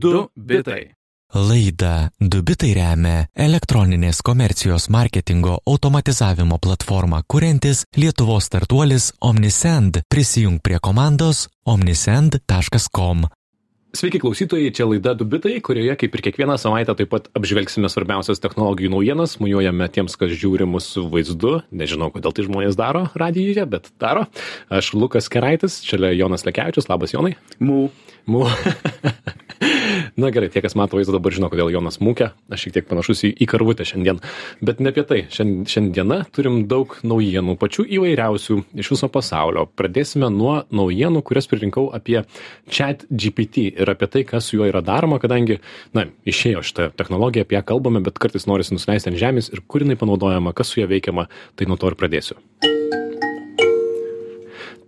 Du bitai. Laida Dubitai remia elektroninės komercijos marketingo automatizavimo platformą kuriantis Lietuvos startuolis Omnisend. Prisijung prie komandos omnisend.com. Sveiki klausytojai, čia laida Dubitai, kurioje kaip ir kiekvieną savaitę taip pat apžvelgsime svarbiausias technologijų naujienas, mujuojame tiems, kas žiūri mūsų vaizdu. Nežinau, kodėl tai žmonės daro radijoje, bet daro. Aš Lukas Keraitis, čia Jonas Lekevičius, labas Jonai. Mū. Mū. Na gerai, tie, kas mato vaizdą, dabar žino, kodėl Jonas mūkė. Aš šiek tiek panašus į, į karvutę šiandien. Bet ne apie tai. Šiandien, šiandieną turim daug naujienų, pačių įvairiausių iš viso pasaulio. Pradėsime nuo naujienų, kurias pririnkau apie chat GPT ir apie tai, kas su juo yra daroma, kadangi, na, išėjo šitą technologiją, apie ją kalbame, bet kartais norisi nusileisti ant žemės ir kur jinai panaudojama, kas su ja veikiama, tai nuo to ir pradėsiu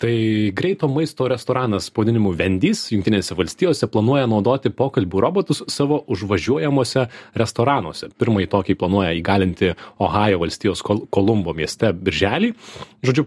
tai greito maisto restoranas pavadinimu vendys jungtinėse valstijose planuoja naudoti pokalbių robotus savo užvažiuojamuose restoranuose. Pirmąjį tokį planuoja įgalinti ohajo valstijos kol kolumbo mieste birželį. Žodžiu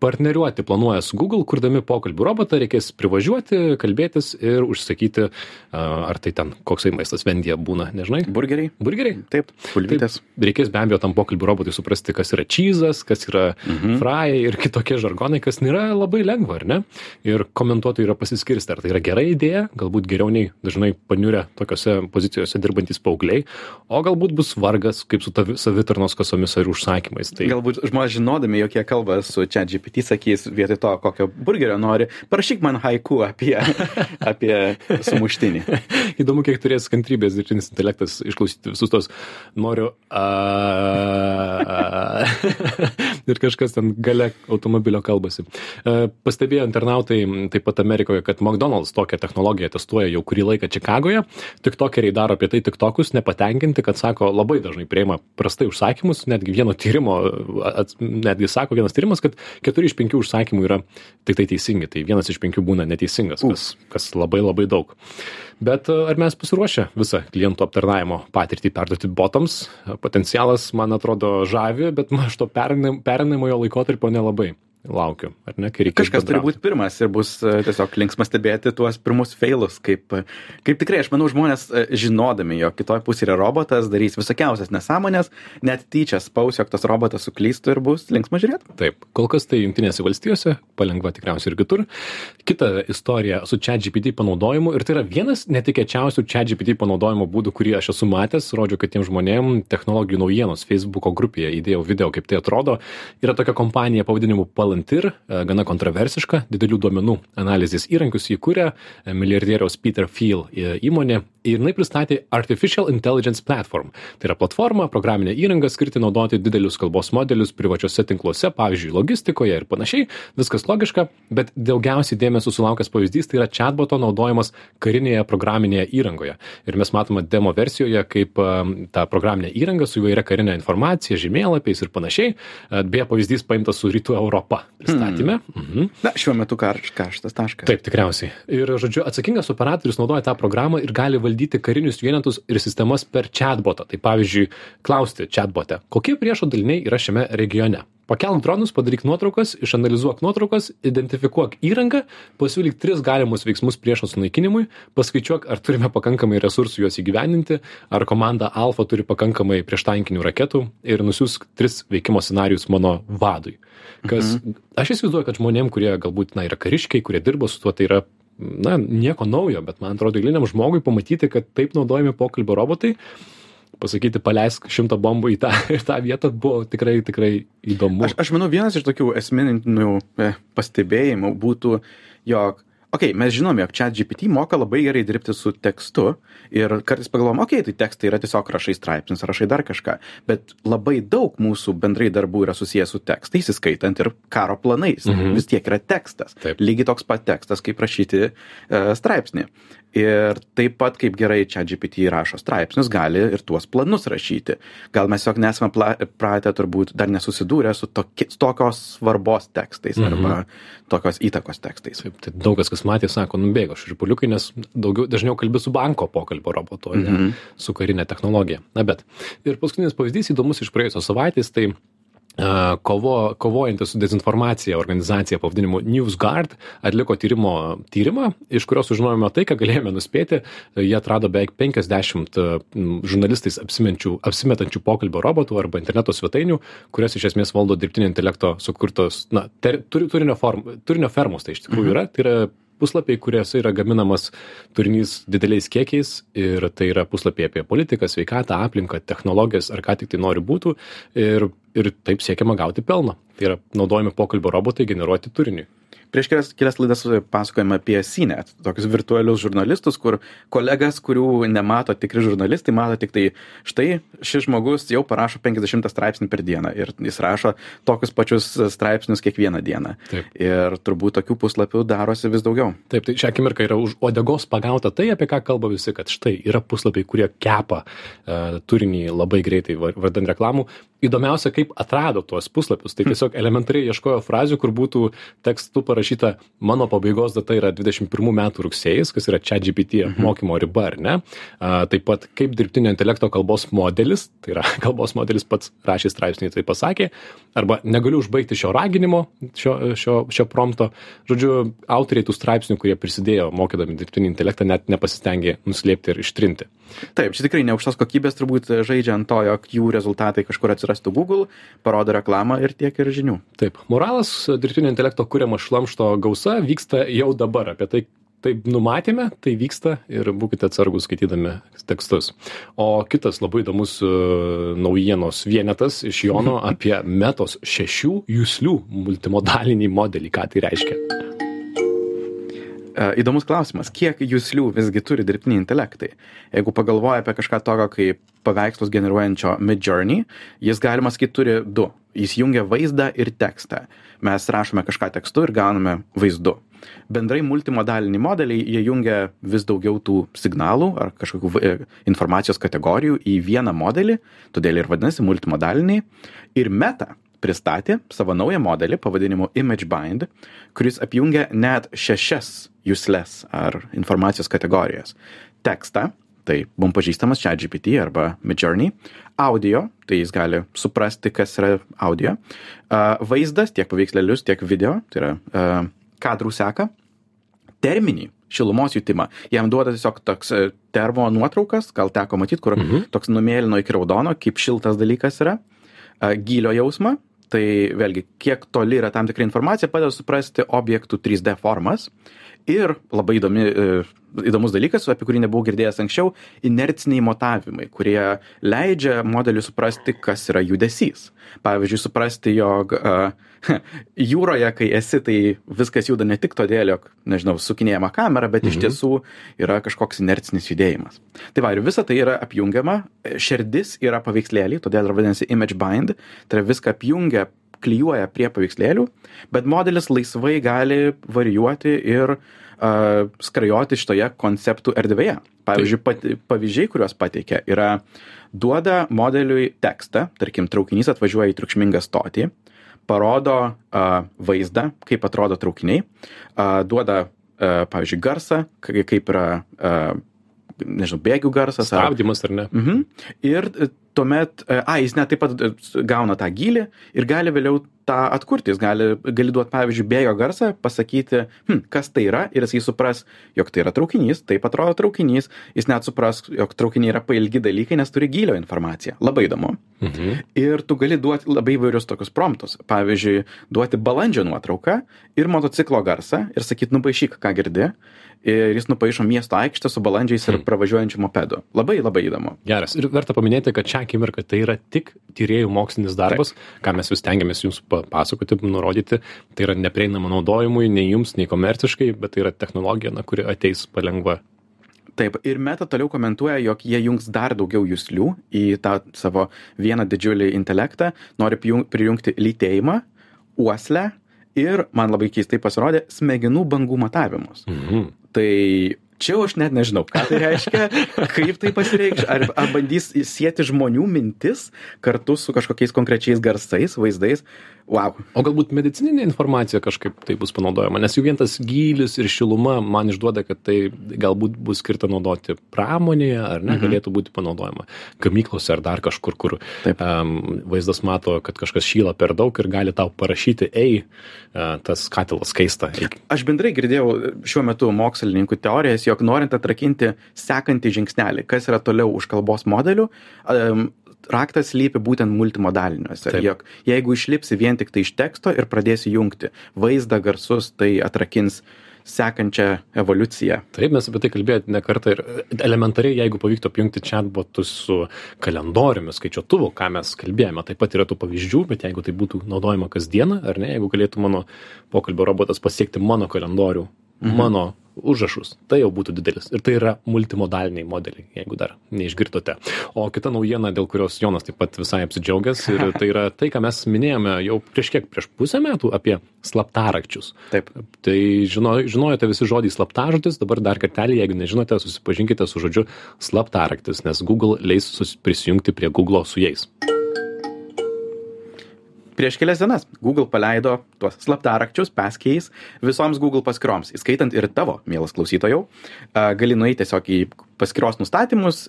partneriuoti planuoja su Google, kurdami pokalbių robotą, reikės privažiuoti, kalbėtis ir užsakyti, ar tai ten koksai maistas vendija būna, nežinai? Burgeriai. Burgeriai? Taip, bulvytės. Taip, reikės be abejo tam pokalbių robotui suprasti, kas yra čyzas, kas yra mhm. frai ir kitokie žargonai, kas nėra labai lengva, ar ne? Ir komentuotojai yra pasiskirsti, ar tai yra gera idėja, galbūt geriau nei dažnai paniurę tokiose pozicijose dirbantis paaugliai, o galbūt bus vargas kaip su savitarnos kasomis ar užsakymais. Tai... Galbūt žmonės žinodami, jokie kalba su čia GPT sakys vietoj to, kokio burgerio nori, parašyk man haiku apie, apie sumuštinį. Įdomu, kiek turės kantrybės dirbtinis intelektas išklausyti visus tos noriu. A, a, ir kažkas ten gale automobilio kalbasi. E, pastebėjo internautai taip pat Amerikoje, kad McDonald's tokią technologiją testuoja jau kurį laiką Čikagoje. Tik tokeriai daro apie tai tik tokus, nepatenkinti, kad sako, labai dažnai prieima prastai užsakymus, netgi vieno tyrimo, netgi sako vienas tyrimas, kad keturi keturi iš penkių užsakymų yra tiktai teisingi, tai vienas iš penkių būna neteisingas, kas, kas labai labai daug. Bet e, ar mes pasiruošę visą klientų aptarnavimo patirtį perduoti botams? Potencialas, man atrodo, žavi, bet aš to perinamojo laikotarpio nelabai laukiu, ar ne? Kažkas turi būti pirmas ir bus e, tiesiog linksma stebėti tuos pirmus failus, kaip, kaip tikrai, aš manau, žmonės e, žinodami, jog kitoj pusėje yra robotas, darys visokiausias nesąmonės, net tyčia spaus, jog tas robotas suklystų ir bus linksma žiūrėti. Taip, kol kas tai Junktinėse valstijose, palengva tikriausiai ir kitur. Kita istorija su ChatGPT panaudojimu ir tai yra vienas netikėčiausių ChatGPT panaudojimo būdų, kurį aš esu matęs, rodžiu, kad tiem žmonėm technologijų naujienos Facebook'o grupėje įdėjau video, kaip tai atrodo. Yra tokia kompanija pavadinimu Pal palantir e, gana kontroversiška didelių duomenų analizės įrankius įkūrė e, milijardieriaus Peter Thiel e, įmonė ir jinai pristatė Artificial Intelligence Platform. Tai yra platforma, programinė įranga skirti naudoti didelius kalbos modelius privačiose tinkluose, pavyzdžiui, logistikoje ir panašiai. Viskas logiška, bet daugiausiai dėmesio sulaukęs pavyzdys tai yra chatboto naudojimas karinėje programinėje įrangoje. Ir mes matome demo versijoje, kaip ta programinė įranga su įvairia karinė informacija, žemėlapiais ir panašiai. Beje, pavyzdys paimtas su Rytų Europa pristatyme. Hmm. Mhm. Na, šiuo metu karštas taškas. Taip, tikriausiai. Ir, žodžiu, atsakingas operatorius naudoja tą programą ir gali valdyti karinius vienetus ir sistemas per chatbotą. Tai pavyzdžiui, klausti chatbotę, kokie priešo daliniai yra šiame regione pakelk dronus padaryk nuotraukas išanalizuok nuotraukas identifikuok įrangą pasiūlyk tris galimus veiksmus priešo sunaikinimui paskaičiuok ar turime pakankamai resursų juos įgyvendinti ar komanda alfa turi pakankamai prieštankinių raketų ir nusiųsk tris veikimo scenarijus mano vadui kas mhm. aš įsivaizduoju kad žmonėm kurie galbūt na yra kariškiai kurie dirba su tuo tai yra na nieko naujo bet man atrodo eiliniam žmogui pamatyti kad taip naudojami pokalbio robotai pasakyti paleisk šimtą bombų į tą, į tą vietą buvo tikrai, tikrai įdomu. Aš, aš manau, vienas iš tokių esmininių e, pastebėjimų būtų, jog okei mes žinom jog chat gpt moka labai gerai dirbti su tekstu ir kartais pagalvojam okei tai tekstai yra tiesiog rašai straipsnius rašai dar kažką bet labai daug mūsų bendrai darbų yra susiję su tekstais įskaitant ir karo planais. Mhm. vis tiek yra tekstas. Lygiai toks pat tekstas kaip rašyti e, straipsnį ir taip pat kaip gerai ChatGPT rašo straipsnius, gali ir tuos planus rašyti. Gal mes tiesiog nesame pratę turbūt dar nesusidūrę su toki, tokios svarbos tekstais mhm. arba tokios įtakos tekstais. Taip, tai daug kas, kas matė, sako, nubėgo šripuliukai, nes daugiau, dažniau kalbi su banko pokalbio robotu, mhm. ne su karinė technologija. Na bet. Ir paskutinis pavyzdys įdomus iš praėjusios savaitės, tai kovo, kovojanti su dezinformacija organizacija pavadinimu NewsGuard atliko tyrimo tyrimą, iš kurio sužinojome tai, ką galėjome nuspėti. Jie atrado beveik 50 m, žurnalistais apsimetančių pokalbio robotų arba interneto svetainių, kurias iš esmės valdo dirbtinio intelekto sukurtos, na, ter, turi, turinio, form, turinio fermos tai iš tikrųjų yra. Tai yra puslapiai kuriuose yra gaminamas turinys dideliais kiekiais ir tai yra puslapiai apie politiką sveikatą aplinką technologijas ar ką tik tai nori būtų ir ir taip siekiama gauti pelną tai yra naudojami pokalbio robotai generuoti turiniui prieš kelias kelias laidas pasakojom apie CNET, tokius virtualius žurnalistus, kur kolegas, kurių nemato tikri žurnalistai, mato tik tai, štai šis žmogus jau parašo 50 straipsnių per dieną ir jis rašo tokius pačius straipsnius kiekvieną dieną. Taip. Ir turbūt tokių puslapių darosi vis daugiau. Taip, tai šią akimirką yra už odegos pagauta tai, apie ką kalba visi, kad štai yra puslapiai, kurie kepa uh, turinį labai greitai vardant reklamų. Įdomiausia, kaip atrado tuos puslapius. Tai tiesiog elementariai ieškojo frazių, kur būtų tekstų parašyta mano pabaigos data yra 21 metų rugsėjais, kas yra čia GPT mhm. mokymo riba, ar ne? A, taip pat kaip dirbtinio intelekto kalbos modelis, tai yra kalbos modelis pats rašė straipsnį, tai pasakė, arba negaliu užbaigti šio raginimo, šio, šio, šio prompto. Žodžiu, autoriai tų straipsnių, kurie prisidėjo mokydami dirbtinį intelektą, net nepasistengė nuslėpti ir ištrinti. Taip, čia tikrai neaukštos kokybės turbūt žaidžia ant to, jog jų rezultatai kažkur atsirastų Google, parodo reklamą ir tiek ir žinių. Taip, moralas dirbtinio intelekto kuriamo šlamšto gausa vyksta jau dabar. Apie tai taip numatėme, tai vyksta ir būkite atsargus skaitydami tekstus. O kitas labai įdomus uh, naujienos vienetas iš Jono apie metos šešių jūslių multimodalinį modelį. Ką tai reiškia? E, įdomus klausimas, kiek jūslių visgi turi dirbtiniai intelektai? Jeigu pagalvoja apie kažką tokio kaip paveikslus generuojančio Midjourney, jis galima sakyti turi du. Jis jungia vaizdą ir tekstą. Mes rašome kažką tekstu ir gauname vaizdu. Bendrai multimodaliniai modeliai, jie jungia vis daugiau tų signalų ar kažkokių e, informacijos kategorijų į vieną modelį, todėl ir vadinasi multimodaliniai. Ir meta pristatė savo naują modelį pavadinimu ImageBind, kuris apjungia net šešias jusles ar informacijos kategorijas. Tekstą, tai mums pažįstamas ChatGPT arba Midjourney, audio, tai jis gali suprasti, kas yra audio, vaizdas, tiek paveikslėlius, tiek video, tai yra kadrų seka, terminį, šilumos jutimą. Jam duoda tiesiog toks e, termo nuotraukas, gal teko matyti, kur mhm. toks numėlyno iki raudono, kaip šiltas dalykas yra, gylio jausmą, tai vėlgi kiek toli yra tam tikra informacija padeda suprasti objektų 3D formas. Ir labai įdomi, e, įdomus dalykas, apie kurį nebuvau girdėjęs anksčiau, inerciniai motavimai, kurie leidžia modeliui suprasti, kas yra judesys. Pavyzdžiui, suprasti, jog uh, jūroje, kai esi, tai viskas juda ne tik todėl, jog, nežinau, sukinėjama kamera, bet mhm. iš tiesų yra kažkoks inercinis judėjimas. Tai va, ir visa tai yra apjungiama, širdis yra paveikslėlį, todėl ir vadinasi image bind, tai yra viską apjungia klijuoja prie paveikslėlių, bet modelis laisvai gali varijuoti ir uh, skrajoti šitoje konceptų erdvėje. Pavyzdžiui, pat, pavyzdžiai, kuriuos pateikia, yra duoda modeliui tekstą, tarkim, traukinys atvažiuoja į triukšmingą stotį, parodo uh, vaizdą, kaip atrodo traukiniai, uh, duoda, uh, pavyzdžiui, garsą, kaip yra, uh, nežinau, bėgių garsas. Stabdymas ar ne. Uh -huh. Ir tuomet, a, jis net taip pat gauna tą gylį ir gali vėliau tą atkurti. Jis gali, gali duoti, pavyzdžiui, bėjo garsą, pasakyti, hm, kas tai yra ir jis supras, jog tai yra traukinys, taip atrodo traukinys, jis net supras, jog traukiniai yra pailgi dalykai, nes turi gylio informaciją. Labai įdomu. Mhm. Ir tu gali duoti labai įvairius tokius promptus. Pavyzdžiui, duoti balandžio nuotrauką ir motociklo garsą ir sakyti, nupaišyk, ką girdi ir jis nupaišo miesto aikštę su balandžiais ir hmm. pravažiuojančiu mopedu. Labai labai įdomu. Geras. Ir verta paminėti, kad šią akimirką tai yra tik tyriejų mokslinis darbas, Taip. ką mes vis tengiamės jums papasakoti, nurodyti. Tai yra neprieinama naudojimui nei jums, nei komerciškai, bet tai yra technologija, na, kuri ateis palengva Taip, ir Meta toliau komentuoja, jog jie jungs dar daugiau jūslių į tą savo vieną didžiulį intelektą, nori prijungti lytėjimą, uoslę ir, man labai keistai pasirodė, smegenų bangų matavimus. Mhm tai čia jau aš net nežinau, ką tai reiškia, kaip tai pasireikš, ar, ar bandys sieti žmonių mintis kartu su kažkokiais konkrečiais garsais, vaizdais. Wow. O galbūt medicininė informacija kažkaip tai bus panaudojama, nes jau vien tas gylis ir šiluma man išduoda, kad tai galbūt bus skirta naudoti pramonėje, ar ne, mhm. galėtų būti panaudojama gamyklose ar dar kažkur, kur Taip. um, vaizdas mato, kad kažkas šyla per daug ir gali tau parašyti, ei, uh, tas katilas keista. Eik. Aš bendrai girdėjau šiuo metu mokslininkų teorijas, jog norint atrakinti sekantį žingsnelį, kas yra toliau už kalbos modelių, um, raktas slypi būtent multimodaliniuose. Taip. Jog jeigu išlipsi vien tik tai iš teksto ir pradėsi jungti vaizdą, garsus, tai atrakins sekančią evoliuciją. Taip, mes apie tai kalbėjome ne kartą ir elementariai, jeigu pavyktų apjungti chatbotus su kalendoriumi, skaičiuotuvu, ką mes kalbėjome, taip pat yra tų pavyzdžių, bet jeigu tai būtų naudojama kasdieną, ar ne, jeigu galėtų mano pokalbio robotas pasiekti mano kalendorių, mhm. mano užrašus tai jau būtų didelis. Ir tai yra multimodaliniai modeliai jeigu dar neišgirdote. O kita naujiena dėl kurios jonas taip pat visai apsidžiaugęs ir tai yra tai ką mes minėjome jau prieš kiek prieš pusę metų apie slaptarakčius. Taip. Tai žino žinojote visi žodį slaptažodis dabar dar kartelį jeigu nežinote susipažinkite su žodžiu slaptaraktis nes google leis prisijungti prie guglo su jais prieš kelias dienas google paleido tuos slaptarakčius paskeys visoms google paskyroms įskaitant ir tavo mielas klausytojau. Gali nueit tiesiog į paskyros nustatymus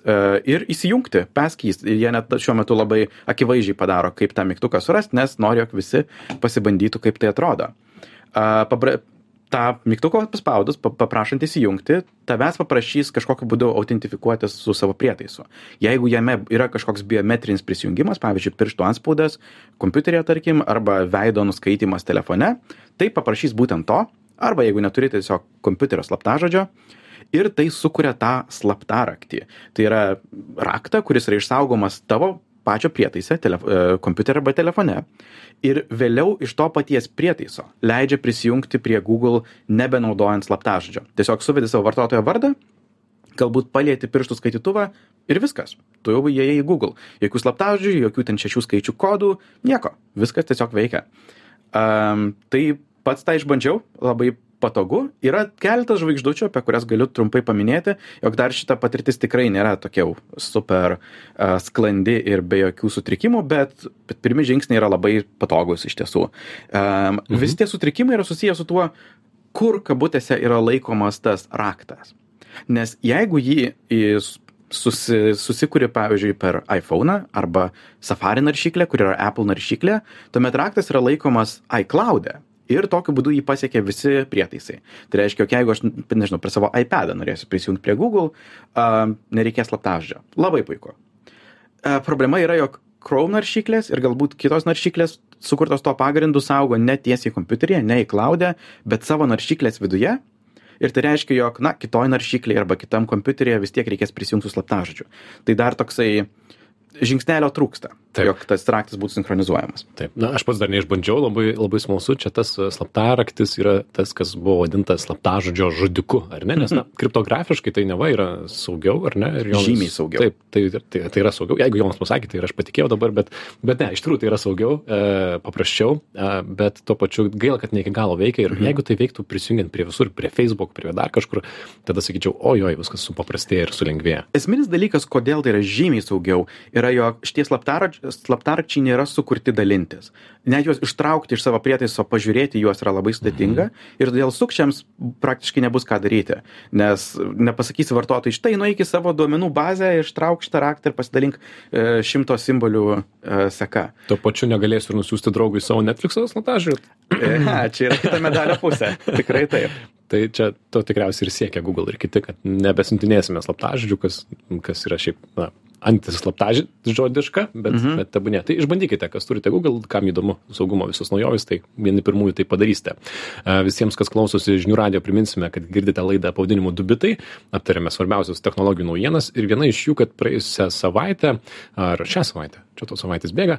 ir įsijungti paskeys jie net šiuo metu labai akivaizdžiai padaro kaip tą mygtuką surast nes nori jog visi pasibandytų kaip tai atrodo. Pabra tą mygtuką paspaudus paprašant įsijungti tavęs paprašys kažkokiu būdu autentifikuotis su savo prietaisu. Jeigu jame yra kažkoks biometrinis prisijungimas pavyzdžiui pirštų antspaudas kompiuteryje tarkim arba veido nuskaitymas telefone tai paprašys būtent to arba jeigu neturi tiesiog kompiuterio slaptažodžio ir tai sukuria tą slaptaraktį. Tai yra raktą kuris yra išsaugomas tavo pačio prietaise telef e, kompiutery arba telefone. Ir vėliau iš to paties prietaiso leidžia prisijungti prie google nebenaudojant slaptažodžio. Tiesiog suvedi savo vartotojo vardą galbūt palieti pirštų skaitytuvą ir viskas. Tu jau įėjai į google. Jokių slaptažodžių jokių ten šešių skaičių kodų nieko. Viskas tiesiog veikia. Um, tai pats tą išbandžiau labai patogu yra keletas žvaigždučių apie kurias galiu trumpai paminėti jog dar šita patirtis tikrai nėra tokia jau super a, sklandi ir be jokių sutrikimų bet bet pirmi žingsniai yra labai patogūs iš tiesų. A, mhm. visi tie sutrikimai yra susiję su tuo kur kabutėse yra laikomas tas raktas. Nes jeigu jį į susi susikuri pavyzdžiui per aifoną arba safari naršyklę kuri yra apple naršyklė tuomet raktas yra laikomas aiklaude ir tokiu būdu jį pasiekia visi prietaisai. Tai reiškia jeigu aš nežinau per savo aipedą norėsiu prisijungt prie google a nereikės slaptažodžio. Labai puiku. A problema yra jog chrome naršyklės ir galbūt kitos naršyklės sukurtos tuo pagrindu saugo ne tiesiai kompiuteryje ne iklaude bet savo naršyklės viduje. Ir tai reiškia jog na kitoj naršyklėj arba kitam kompiuteryje vis tiek reikės prisijungt su slaptažodžiu. Tai dar toksai žingsnelio trūksta Taip. jog tas raktas būtų sinchronizuojamas. Taip, na, aš pats dar neišbandžiau, labai, labai smalsu, čia tas slaptaraktis yra tas, kas buvo vadintas slaptažodžio žudiku, ar ne? Nes, na, kriptografiškai tai neva yra saugiau, ar ne? Joms, Žymiai saugiau. Taip, tai, tai, tai yra saugiau. Jeigu joms pasakė, tai ir aš patikėjau dabar, bet, bet ne, iš tikrųjų tai yra saugiau, e, paprasčiau, e, bet tuo pačiu gaila, kad ne iki galo veikia ir mhm. jeigu tai veiktų prisijungiant prie visur, prie Facebook, prie dar kažkur, tada sakyčiau, ojoj, viskas supaprastėja ir sulengvėja. Esminis dalykas, kodėl tai yra žymiai saugiau, yra, jog šitie slaptažodžiai slaptarakčiai nėra sukurti dalintis. Net juos ištraukti iš savo prietaiso pažiūrėti juos yra labai sudėtinga mhm. ir todėl sukčiams praktiškai nebus ką daryti. Nes nepasakysi vartotojui štai nueik į savo duomenų bazę ištrauk šitą raktą ir pasidalink e, šimto simbolių e, seka. Tuo pačiu negalėsi ir nusiųsti draugui savo netflixo slaptažodžių e, čia yra kita medalio pusė. Tikrai taip. Tai čia to tikriausiai ir siekia google ir kiti kad nebesiuntinėsime slaptažodžių kas kas yra šiaip na antislaptažodiška, bet, mhm. bet tebūnė. Tai išbandykite, kas turite Google, kam įdomu saugumo visos naujovės, tai vieni pirmųjų tai padarysite. Visiems, kas klausosi žinių radio, priminsime, kad girdite laidą pavadinimu Dubitai, aptarėme svarbiausias technologijų naujienas ir viena iš jų, kad praėjusią savaitę ar šią savaitę čia tos savaitės bėga,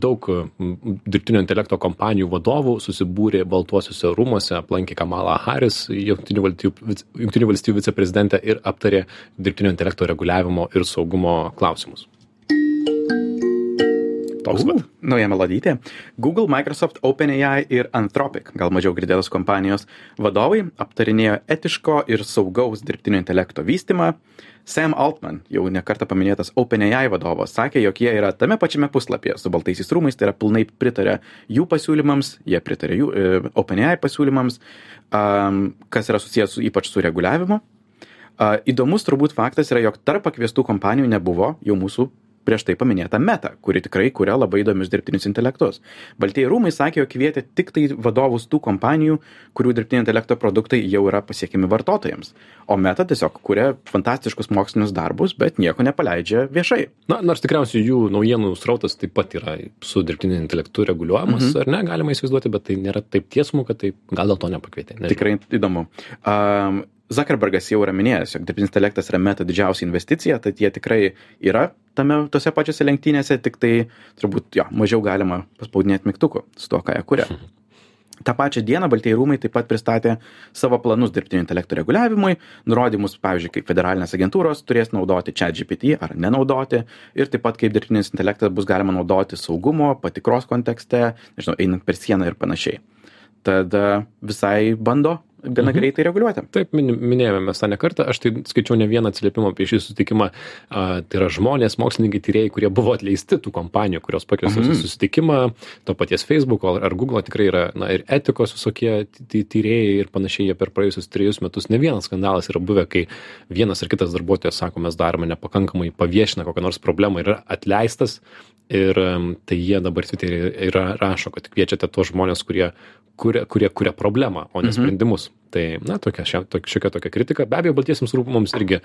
daug dirbtinio intelekto kompanijų vadovų susibūrė Baltuosiuose rūmose, aplankė Kamala Harris, Junktinių valstybių, Junktinių valstybių viceprezidentę ir aptarė dirbtinio intelekto reguliavimo ir saugumo klausimus. Toks vat. Nauja melodytė. Google, Microsoft, OpenAI ir Anthropic, gal mažiau girdėtos kompanijos vadovai aptarinėjo etiško ir saugaus dirbtinio intelekto vystimą. Sam Altman, jau nekartą paminėtas OpenAI vadovas, sakė, jog jie yra tame pačiame puslapyje su baltaisiais rūmais, tai yra pilnai pritarė jų pasiūlymams, jie pritarė jų e, OpenAI pasiūlymams, um, kas yra susijęs su, ypač su reguliavimu. Uh, įdomus turbūt faktas yra, jog tarp pakviestų kompanijų nebuvo jau mūsų prieš tai paminėta Meta, kuri tikrai kuria labai įdomius dirbtinius intelektus. Baltieji rūmai sakė, jog kvietė tik tai vadovus tų kompanijų, kurių dirbtinio intelekto produktai jau yra pasiekiami vartotojams. O Meta tiesiog kuria fantastiškus mokslinius darbus, bet nieko nepaleidžia viešai. Na, nors tikriausiai jų naujienų srautas taip pat yra su dirbtiniu intelektu reguliuojamas, mhm. ar ne, galima įsivaizduoti, bet tai nėra taip tiesmu, kad tai gal dėl to nepakvietė. Nežinau. Tikrai įdomu. Um, Zuckerbergas jau yra minėjęs, jog dirbtinis intelektas yra meta didžiausia investicija, tad jie tikrai yra tame, tose pačiose lenktynėse, tik tai turbūt jo, mažiau galima paspaudinėti mygtukų su to, ką jie kuria. Ta pačia diena Baltieji rūmai taip pat pristatė savo planus dirbtinio intelekto reguliavimui, nurodymus, pavyzdžiui, kaip federalinės agentūros turės naudoti čia GPT ar nenaudoti ir taip pat kaip dirbtinis intelektas bus galima naudoti saugumo, patikros kontekste, nežinau, einant per sieną ir panašiai. Tad visai bando gana mhm. greitai reguliuoti. Taip, minėjome mes tą nekartą, aš tai skaičiau ne vieną atsiliepimą apie šį susitikimą. A, tai yra žmonės, mokslininkai, tyrėjai, kurie buvo atleisti tų kompanijų, kurios pakviestos mhm. susitikimą, to paties Facebook ar Google tikrai yra, na ir etikos visokie tyrėjai ir panašiai, jie per praėjusius trejus metus ne vienas skandalas yra buvę, kai vienas ar kitas darbuotojas sako, mes darome nepakankamai, paviešina kokią nors problemą ir yra atleistas. Ir tai jie dabar Twitter'e rašo, kad kviečiate tuos žmonės, kurie kuria, kurie kuria problemą, o ne mhm. sprendimus. Tai, na, tokia, šia, tokia, šiokia tokia kritika. Be abejo, baltiesiams rūmams irgi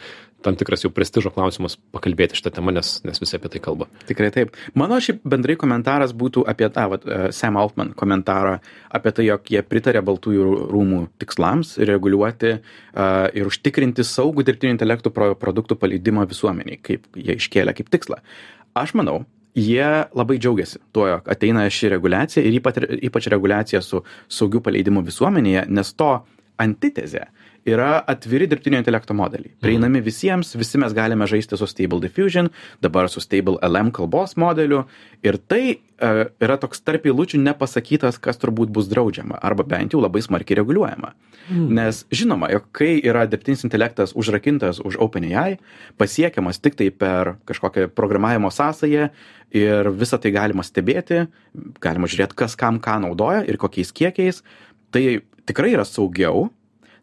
tam tikras jau prestižo klausimas pakalbėti šitą temą, nes, nes visi apie tai kalba. Tikrai taip. Mano šiaip bendrai komentaras būtų apie tą, vat, e, Sam Altman komentarą, apie tai, jog jie pritarė baltųjų rūmų tikslams reguliuoti uh, ir užtikrinti saugų dirbtinio intelektų pro, produktų paleidimą visuomeniai, kaip jie iškėlė kaip tikslą. Aš manau, jie labai džiaugiasi tuo, jog ateina ši reguliacija ir ypač, ypač reguliacija su saugiu paleidimu visuomenėje, nes to antitezė yra atviri dirbtinio intelekto modeliai. Mhm. Prieinami visiems, visi mes galime žaisti su Stable Diffusion, dabar su Stable LM kalbos modeliu ir tai uh, yra toks tarp eilučių nepasakytas, kas turbūt bus draudžiama arba bent jau labai smarkiai reguliuojama. Mm. Nes žinoma, jog kai yra dirbtinis intelektas užrakintas už OpenAI, pasiekiamas tik tai per kažkokią programavimo sąsąją ir visą tai galima stebėti, galima žiūrėti, kas kam ką naudoja ir kokiais kiekiais, tai tikrai yra saugiau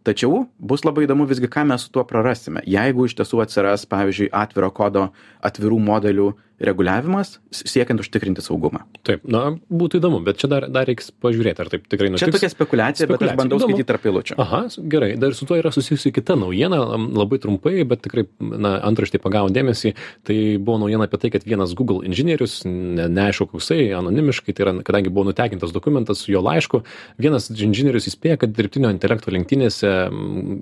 tačiau bus labai įdomu visgi ką mes su tuo prarasime. Jeigu iš tiesų atsiras pavyzdžiui atviro kodo atvirų modelių reguliavimas siekiant užtikrinti saugumą. Taip, na, būtų įdomu, bet čia dar, dar reiks pažiūrėti, ar taip tikrai nutiks. Čia tokia spekulacija, spekulacija. bet aš bandau įdomu. skaityti tarp eilučių. Aha, gerai, dar su tuo yra susijusi kita naujiena, labai trumpai, bet tikrai, na, antraštė pagavo dėmesį, tai buvo naujiena apie tai, kad vienas Google inžinierius, ne, neaišku koksai, anonimiškai, tai yra, kadangi buvo nutekintas dokumentas su jo laišku, vienas inžinierius įspėja, kad dirbtinio intelekto lenktynėse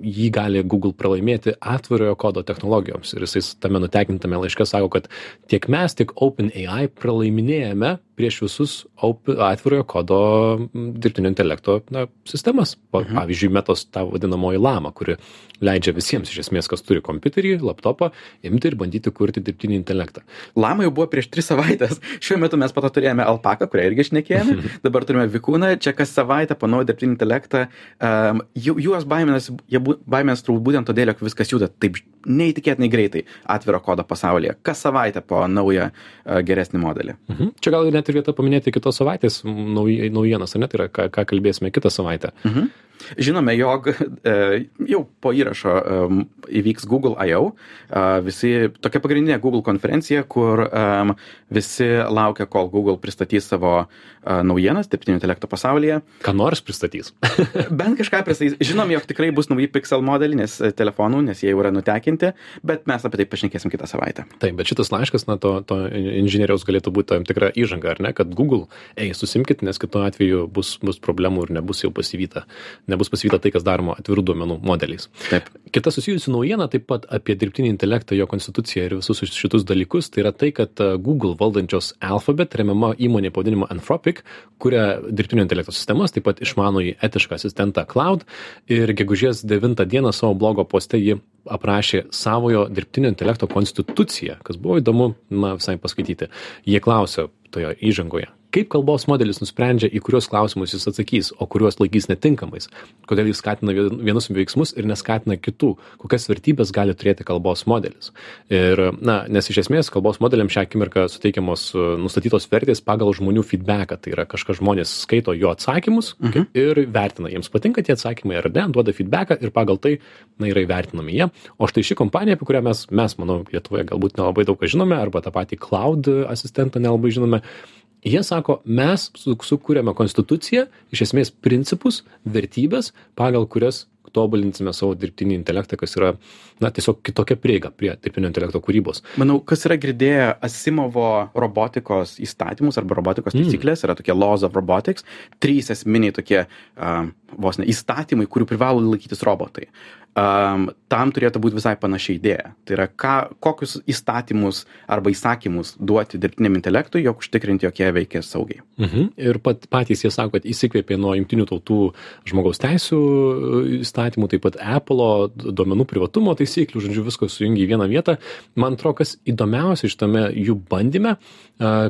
jį gali Google pralaimėti atvirojo kodo technologijoms. Ir jisai tame nutekintame laiške sako, kad tiek mes, mes tik OpenAI pralaiminėjame prieš visus atvirojo kodo dirbtinio intelekto na, sistemas. Mhm. Pavyzdžiui, metos ta vadinamoji lama, kuri leidžia visiems iš esmės, kas turi kompiuterį, laptopą, imti ir bandyti kurti dirbtinį intelektą. Lama jau buvo prieš tris savaitės. Šiuo metu mes pato turėjome alpaką, kurią irgi išnekėjome. Dabar turime vikūną, čia kas savaitę panaudoja dirbtinį intelektą. Um, ju, juos baiminasi, jie baiminasi turbūt būtent todėl, jog viskas juda taip neįtikėtinai greitai atviro kodo pasaulyje. Kas savaitę po naują uh, geresnį modelį. Mhm. Čia gal net net ir vieta paminėti kitos savaitės nauj, naujienas, ar ne, tai yra, ką, ką kalbėsime kitą savaitę. Mhm. Žinome, jog e, jau po įrašo e, įvyks Google I.O. E, visi, tokia pagrindinė Google konferencija, kur visi laukia, kol Google pristatys savo naujienas dirbtinio intelekto pasaulyje. Ką nors pristatys. Bent kažką pristatys. Žinom, jog tikrai bus nauji Pixel modeliai, nes telefonų, nes jie jau yra nutekinti, bet mes apie tai pašnekėsim kitą savaitę. Taip, bet šitas laiškas, na, to, to inžinieriaus galėtų būti tam tikra įžanga, ar ne, kad Google, ei, susimkit, nes kitu atveju bus, bus problemų ir nebus jau pasivyta nebus pasivyta tai, kas daroma atvirų duomenų modeliais. Taip. Kita susijusi naujiena taip pat apie dirbtinį intelektą, jo konstituciją ir visus šitus dalykus, tai yra tai, kad e, Google valdančios Alphabet remiama įmonė pavadinimu Anthropic, kuria dirbtinio intelekto sistemas, taip pat išmano į etišką asistentą Cloud ir gegužės 9 dieną savo blogo poste ji aprašė savojo dirbtinio intelekto konstituciją, kas buvo įdomu, na, visai paskaityti. Jie klausė toje įžangoje, kaip kalbos modelis nusprendžia, į kuriuos klausimus jis atsakys, o kuriuos laikys netinkamais, kodėl jis skatina vienus veiksmus ir neskatina kitų, kokias vertybės gali turėti kalbos modelis. Ir, na, nes iš esmės kalbos modeliam šią akimirką suteikiamos e, nustatytos vertės pagal žmonių feedbacką, tai yra kažkas žmonės skaito jo atsakymus mhm. ir vertina, jiems patinka tie atsakymai ar ne, duoda feedbacką ir pagal tai, na, yra įvertinami jie. O štai ši kompanija, apie kurią mes, mes manau, Lietuvoje galbūt nelabai daug ką žinome, arba tą patį cloud asistentą nelabai žinome, jie sako mes su sukuriame konstituciją iš esmės principus vertybes pagal kurias tobulinsime savo dirbtinį intelektą kas yra na tiesiog kitokia prieiga prie dirbtinio intelekto kūrybos manau kas yra girdėję asimovo robotikos įstatymus arba robotikos mm. taisyklės yra tokie laws of robotics trys esminiai tokie a vos ne įstatymai kurių privalo laikytis robotai um, tam turėtų būti visai panaši idėja. Tai yra, ką, kokius įstatymus arba įsakymus duoti dirbtiniam intelektui, jog užtikrinti, jog jie veikia saugiai. Mhm. Ir pat, patys jie sako, kad įsikvėpė nuo jungtinių tautų žmogaus teisų įstatymų, taip pat Apple duomenų privatumo taisyklių, žodžiu, visko sujungia į vieną vietą. Man atrodo, kas įdomiausia iš tame jų bandyme,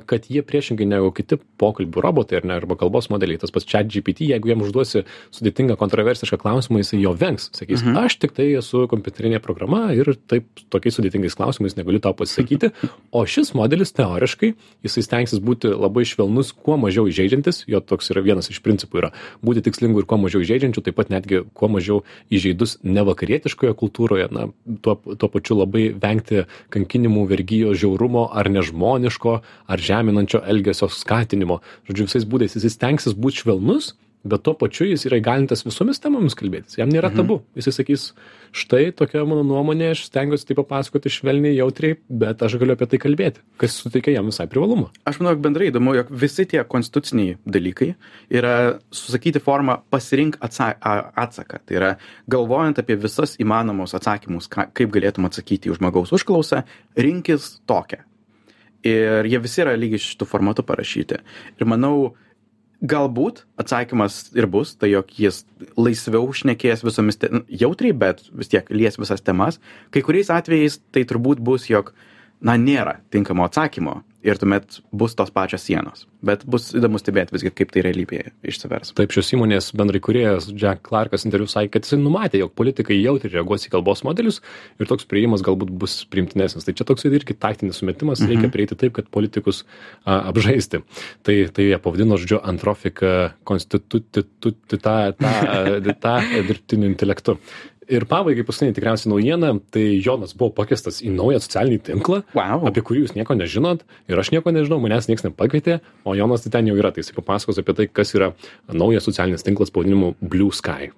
kad jie priešingai negu kiti pokalbių robotai ar ne, arba kalbos modeliai, tas pats chat GPT, jeigu jam užduosi sudėtingą kontroversišką klausimą, jisai jo vengs, sakys, mhm. aš tik tai esu kompiuterinė programa ir taip tokiais sudėtingais klausimais negaliu tau pasisakyti, o šis modelis teoriškai, jisai stengsis būti labai švelnus, kuo mažiau įžeidžiantis, jo toks yra vienas iš principų yra būti tikslingu ir kuo mažiau įžeidžiančių, taip pat netgi kuo mažiau įžeidus nevakarietiškoje kultūroje, na, tuo, tuo pačiu labai vengti kankinimų, vergyjo, žiaurumo ar nežmoniško ar žeminančio elgesio skatinimo. Žodžiu, visais būdais jis stengsis būti švelnus, bet tuo pačiu jis yra įgalintas visomis temomis kalbėtis. Jam nėra mhm. tabu. Jis sakys, štai tokia mano nuomonė, aš stengiuosi tai papasakoti švelniai, jautriai, bet aš galiu apie tai kalbėti, kas suteikia jam visai privalumą. Aš manau, bendrai įdomu, jog visi tie konstituciniai dalykai yra susakyti formą pasirink atsaką. Tai yra galvojant apie visas įmanomus atsakymus, ką, kaip galėtum atsakyti į žmogaus užklausą, rinkis tokią ir jie visi yra lygiai šitų formatų parašyti. Ir manau, galbūt atsakymas ir bus, tai jog jis laisviau šnekės visomis, te... jautriai, bet vis tiek lies visas temas. Kai kuriais atvejais tai turbūt bus, jog na nėra tinkamo atsakymo ir tuomet bus tos pačios sienos. Bet bus įdomu stebėt visgi kaip tai realybėje išsivers. Taip šios įmonės bendraįkūrėjas jack clarkas interviu sakė kad jisai numatė jog politikai jautriai reaguos į kalbos modelius ir toks priėjimas galbūt bus priimtinesnis. Tai čia toks irgi taktinis sumetimas. Mhm. reikia prieiti taip kad politikus a, apžaisti. Tai tai jie pavadino žodžiu antrofika konstituti tą tą tą dirbtiniu intelektu ir pabaigai paskutinė tikriausiai naujiena tai jonas buvo pakviestas į naują socialinį tinklą wow. apie kurį jūs nieko nežinot ir aš nieko nežinau manęs nieks nepakvietė o jonas tai ten jau yra tai jisai papasakos apie tai kas yra naujas socialinis tinklas pavadinimu blue sky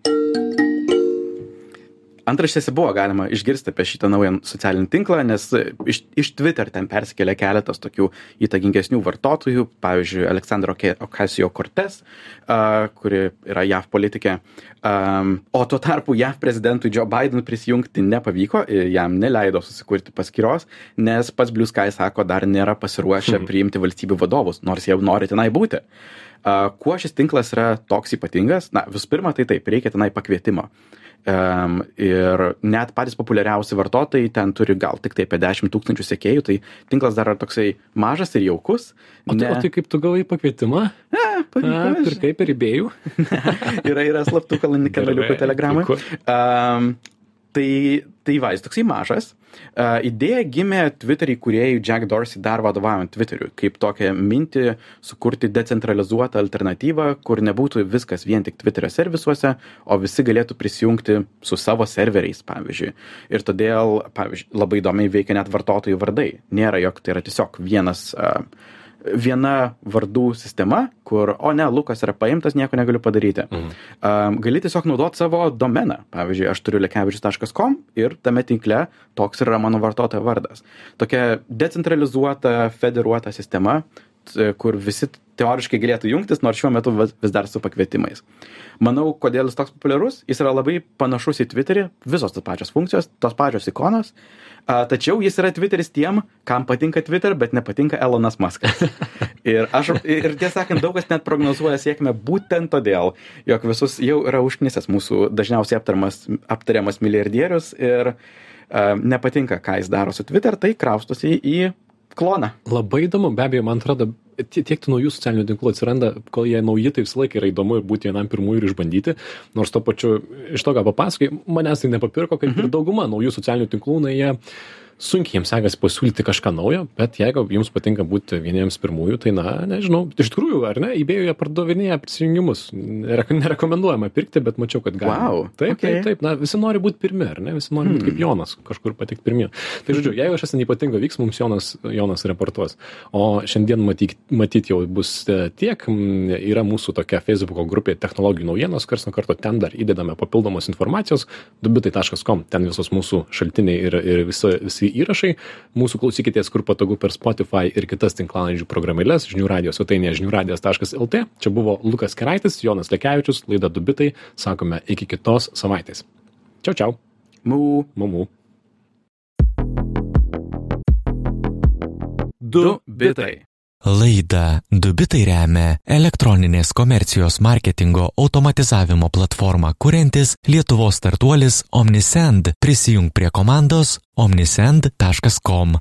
antraštėse buvo galima išgirsti apie šitą naują socialinį tinklą, nes iš, iš Twitter ten persikėlė keletas tokių įtakingesnių vartotojų, pavyzdžiui, Aleksandro Ocasio Cortez, uh, kuri yra JAV politikė. O tuo tarpu JAV prezidentui Joe Biden prisijungti nepavyko, jam neleido susikurti paskyros, nes pats Blue Sky sako, dar nėra pasiruošę hmm. priimti valstybių vadovus, nors jau nori tenai būti. Kuo šis tinklas yra toks ypatingas? Na, visų pirma, tai taip, reikia tenai pakvietimo. Ir net patys populiariausi vartotojai ten turi gal tik tai apie 10 tūkstančių sekėjų, tai tinklas dar yra toksai mažas ir jaukus. O, tai, ne... o tai kaip tu gavai pakvietimą? Ne, pavyko. Ir kaip per įbėjų? yra, yra slaptų kanaliukų telegramai. Um, tai, tai va, jis toksai mažas. Uh, idėja gimė Twitter įkūrėjų Jack Dorsey dar vadovaujant Twitteriui, kaip tokią mintį sukurti decentralizuotą alternatyvą, kur nebūtų viskas vien tik Twitterio servisuose, o visi galėtų prisijungti su savo serveriais, pavyzdžiui. Ir todėl, pavyzdžiui, labai įdomiai veikia net vartotojų vardai. Nėra, jog tai yra tiesiog vienas uh, viena vardų sistema, kur, o ne, Lukas yra paimtas, nieko negaliu padaryti. Mhm. Um, gali tiesiog naudoti savo domeną. Pavyzdžiui, aš turiu lekevičius.com ir tame tinkle toks yra mano vartotojo vardas. Tokia decentralizuota, federuota sistema e, kur visi teoriškai galėtų jungtis, nors šiuo metu vis dar su pakvietimais. Manau, kodėl jis toks populiarus, jis yra labai panašus į Twitterį, visos tos pačios funkcijos, tos pačios ikonos, a, tačiau jis yra Twitteris tiem, kam patinka Twitter, bet nepatinka Elonas Muskas. Ir, aš, ir tiesą sakant, daug kas net prognozuoja sėkmę būtent todėl, jog visus jau yra užknisęs mūsų dažniausiai aptariamas, aptariamas milijardierius ir a, nepatinka, ką jis daro su Twitter, tai kraustosi į kloną. Labai įdomu, be abejo, man atrodo, tie- tiek tų naujų socialinių tinklų atsiranda, kol jie nauji, tai visą laiką yra įdomu būti vienam pirmųjų ir išbandyti. Nors to pačiu, iš to, ką papasakai, manęs tai nepapirko, kaip ir dauguma naujų socialinių tinklų, na jie sunkiai jiems sekasi pasiūlyti kažką naujo, bet jeigu jums patinka būti vieniems pirmųjų, tai na, nežinau, iš tikrųjų, ar ne, įbėjoje pardavinėja prisijungimus. Nerek nerekomenduojama pirkti, bet mačiau, kad galima. Vau, Taip, okei. taip, taip, na, visi nori būti pirmi, ar ne, visi nori būti kaip Jonas, kažkur patikti pirmie. Tai žodžiu, jeigu kažkas ypatingo vyks, mums Jonas, Jonas reportuos. O šiandien matyt, matyt jau bus e, tiek, yra mūsų tokia Facebook grupė technologijų naujienos, kars nuo karto ten dar įdedame papildomos informacijos, dubitai.com, ten visos mūsų šaltiniai ir, ir visi, visi įrašai. Mūsų klausykitės, kur patogu per Spotify ir kitas tinklalandžių programėlės, žinių radijos svetainėje žiniųradijas.lt. Čia buvo Lukas Keraitis, Jonas Lekevičius, laida Dubitai. Sakome iki kitos savaitės. Čiau, čiau. Mū. Mumu. Du bitai. Laidą Dubitai remia elektroninės komercijos marketingo automatizavimo platformą kuriantis Lietuvos startuolis Omnisend. Prisijung prie komandos omnisend.com.